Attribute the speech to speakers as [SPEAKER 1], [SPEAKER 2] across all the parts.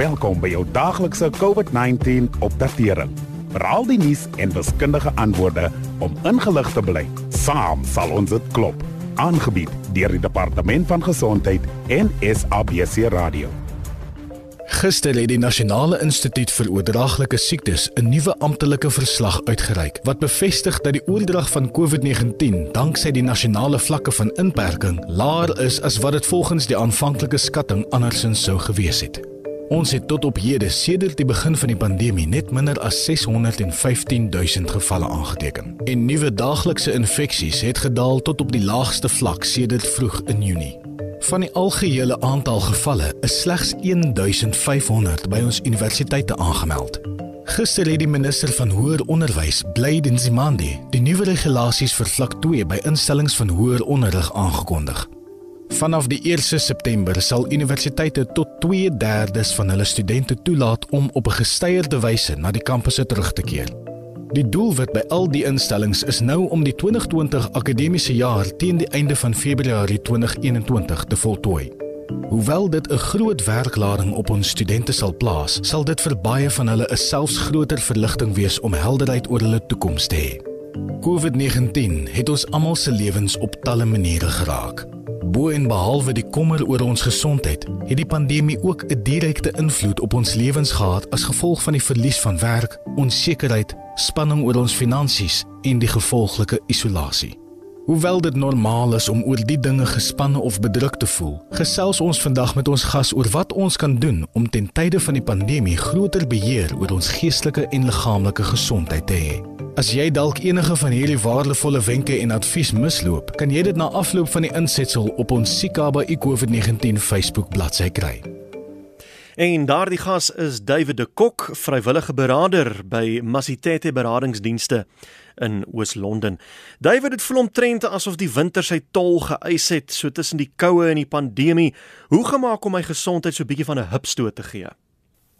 [SPEAKER 1] Welkom by jou daaglikse COVID-19 opdatering. Veral die nuus en wiskundige antwoorde om ingelig te bly. Saam sal ons dit klop. Aangebied deur die Departement van Gesondheid en SABC Radio.
[SPEAKER 2] Gister het die Nasionale Instituut vir Oordraaglike Siektes 'n nuwe amptelike verslag uitgereik wat bevestig dat die oordrag van COVID-19 danksy die nasionale vlakke van inperking laer is as wat dit volgens die aanvanklike skatting andersins sou gewees het. Ons het tot op hede sedert die begin van die pandemie net minder as 615 000 gevalle aangeteken. En nuwe daaglikse infeksies het gedaal tot op die laagste vlak sedert vroeg in Junie. Van die algehele aantal gevalle is slegs 1500 by ons universiteite aangemeld. Gister het die minister van hoër onderwys, Blyden Zimandi, die nuwe regulasies vir vlak 2 by instellings van hoër onderrig aangekondig. Vanaf die 1 September sal universiteite tot 2/3 van hulle studente toelaat om op 'n gestyerde wyse na die kampusse terug te keer. Die doelwit by al die instellings is nou om die 2020 akademiese jaar teen die einde van Februarie 2021 te voltooi. Hoewel dit 'n groot werklading op ons studente sal plaas, sal dit vir baie van hulle 'n selfs groter verligting wees om helderheid oor hulle toekoms te hê. COVID-19 het ons almal se lewens op talle maniere geraak. Bo en behalwe die kommer oor ons gesondheid, het die pandemie ook 'n direkte invloed op ons lewens gehad as gevolg van die verlies van werk, onsekerheid, spanning oor ons finansies en die gevolglike isolasie. Hoewel dit normaal is om oor die dinge gespanne of bedruk te voel, gesels ons vandag met ons gas oor wat ons kan doen om ten tye van die pandemie groter beheer oor ons geestelike en liggaamlike gesondheid te hê. As jy dalk enige van hierdie waardevolle wenke en advies misloop, kan jy dit na afloop van die insetsel op ons Sikaba COVID-19 Facebook bladsy kry.
[SPEAKER 3] En daardie gas is David de Kok, vrywillige beraader by Masitete Beradingsdienste in Oos-London. David het voel omtrent asof die winter sy tol geëis het so tussen die koue en die pandemie. Hoe gemaak om my gesondheid so bietjie van 'n hupstoot te gee?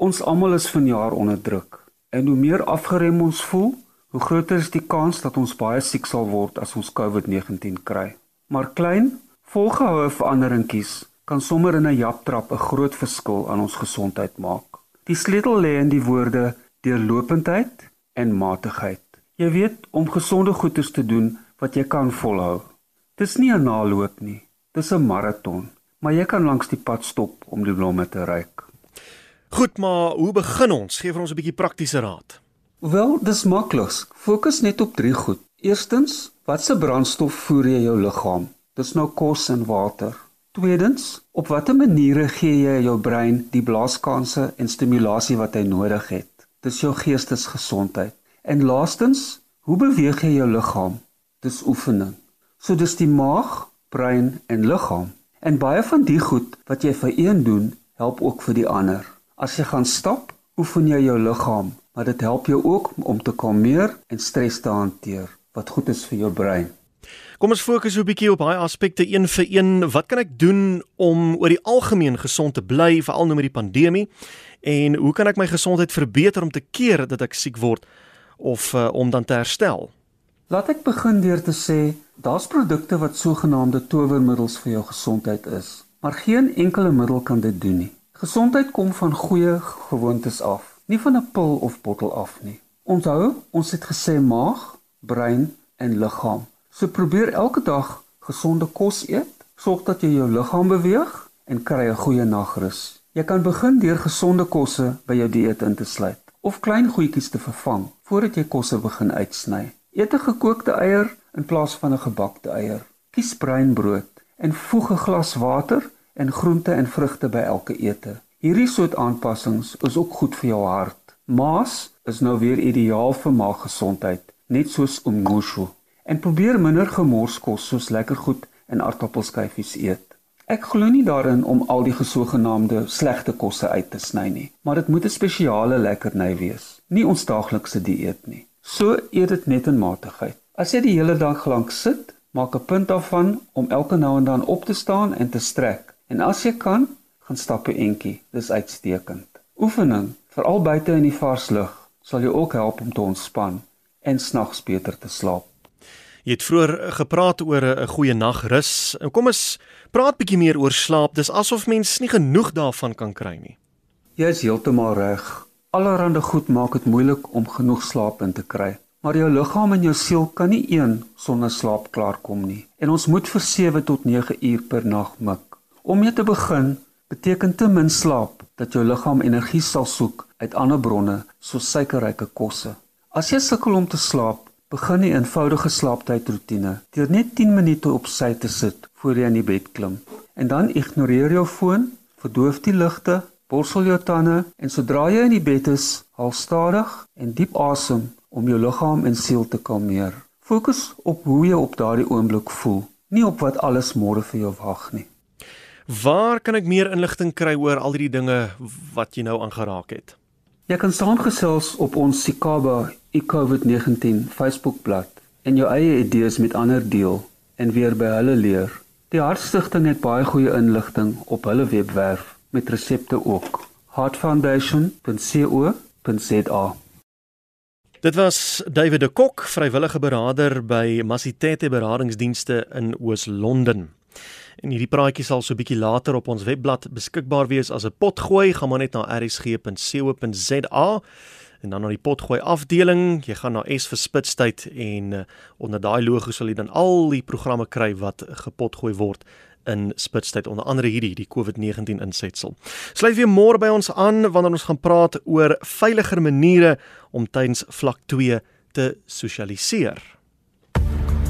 [SPEAKER 4] Ons almal is vanjaar onder druk. En hoe meer afgerem ons voel, hoe groter is die kans dat ons baie siek sal word as ons COVID-19 kry. Maar klein, volgehoue veranderingkies kan sommer in 'n japtrap 'n groot verskil aan ons gesondheid maak. Die sleutel lê in die woorde deurlopendheid en matigheid. Jy weet om gesonde goeders te doen wat jy kan volhou. Dis nie 'n naloop nie. Dis 'n maraton, maar jy kan langs die pad stop om die blomme te ruik.
[SPEAKER 3] Goed, maar hoe begin ons? Geef ons 'n bietjie praktiese raad.
[SPEAKER 4] Wel, dis maklik. Fokus net op drie goed. Eerstens, watse brandstof voer jy jou liggaam? Dis nou kos en water. Tweedens, op watter maniere gee jy jou brein die blaaskanse en stimulasie wat hy nodig het? Dis jou geestesgesondheid. En laastens, hoe beweeg jy jou liggaam? Dis oefening. So dis die maag, brein en liggaam. En baie van die goed wat jy vir een doen, help ook vir die ander. As jy gaan stap, oefen jy jou liggaam maar dit help jou ook om te kalmeer en stres te hanteer wat goed is vir jou brein.
[SPEAKER 3] Kom ons fokus so 'n bietjie op daai aspekte een vir een. Wat kan ek doen om oor die algemeen gesond te bly veral nou met die pandemie? En hoe kan ek my gesondheid verbeter om te keer dat ek siek word of uh, om dan te herstel?
[SPEAKER 4] Laat ek begin deur te sê, daar's produkte wat sogenaamde towermiddels vir jou gesondheid is, maar geen enkele middel kan dit doen nie. Gesondheid kom van goeie gewoontes af nie van 'n pil of bottel af nie. Onthou, ons het gesê maag, brein en liggaam. So probeer elke dag gesonde kos eet, sorg dat jy jou liggaam beweeg en kry 'n goeie nagrus. Jy kan begin deur gesonde kosse by jou dieet in te sluit of klein goedjies te vervang voordat jy kosse begin uitsny. Eet 'n gekookte eier in plaas van 'n gebakte eier. Kies breinbrood en voeg 'n glas water en groente en vrugte by elke ete. Hierdie soort aanpassings is ook goed vir jou hart. Maas is nou weer ideaal vir maaggesondheid, net soos umngushu. En probeer minder gemorskos soos lekker goed en aardappelskyfies eet. Ek glo nie daarin om al die gesogenaamde slegte kosse uit te sny nie, maar dit moet 'n spesiale lekkerny wees, nie ons daaglikse dieet nie. So eet dit net in matigheid. As jy die hele dag lank sit, maak 'n punt daarvan om elke nou en dan op te staan en te strek. En as jy kan, gaan stap 'n entjie. Dis uitstekend. Oefening, veral buite in die vars lug, sal jou ook help om te ontspan en snags beter te slaap.
[SPEAKER 3] Jy het vroeër gepraat oor 'n goeie nagrus. Kom ons praat bietjie meer oor slaap. Dis asof mens nie genoeg daarvan kan kry nie.
[SPEAKER 4] Jy is heeltemal reg. Allerhande goed maak dit moeilik om genoeg slaap in te kry. Maar jou liggaam en jou siel kan nie een sonder slaap klaarkom nie. En ons moet vir 7 tot 9 uur per nag mik. Om mee te begin, beteken te min slaap dat jou liggaam energie sal soek uit ander bronne soos suikerryke kosse. As jy sukkel om te slaap, begin 'n eenvoudige slaaptydroetine deur net 10 minute op sy te sit voor jy in die bed klim. En dan ignoreer jou foon, verdoof die ligte Borsel jou tande en sodra jy in die bed is, haal stadig en diep asem om jou liggaam en siel te kalmeer. Fokus op hoe jy op daardie oomblik voel, nie op wat alles môre vir jou wag nie.
[SPEAKER 3] Waar kan ek meer inligting kry oor al hierdie dinge wat jy nou aangeraak het?
[SPEAKER 4] Jy kan saamgesels op ons Sikaba eCovid-19 Facebookblad en jou eie idees met ander deel en weer by hulle leer. Die Hartstigting het baie goeie inligting op hulle webwerf met resepte ook. heartfoundation.co.za
[SPEAKER 3] Dit was David de Kok, vrywillige beraader by Masitete Beradingsdienste in Oos-London. En hierdie praatjie sal so bietjie later op ons webblad beskikbaar wees as 'n potgooi. Gaan maar net na rsg.co.za en dan na die potgooi afdeling. Jy gaan na S vir Spitstyd en uh, onder daai logo sal jy dan al die programme kry wat gepotgooi word in Spitstyd onder andere hierdie die COVID-19 insetsel. Sluit weer môre by ons aan wanneer ons gaan praat oor veiliger maniere om tydens vlak 2 te sosialiseer.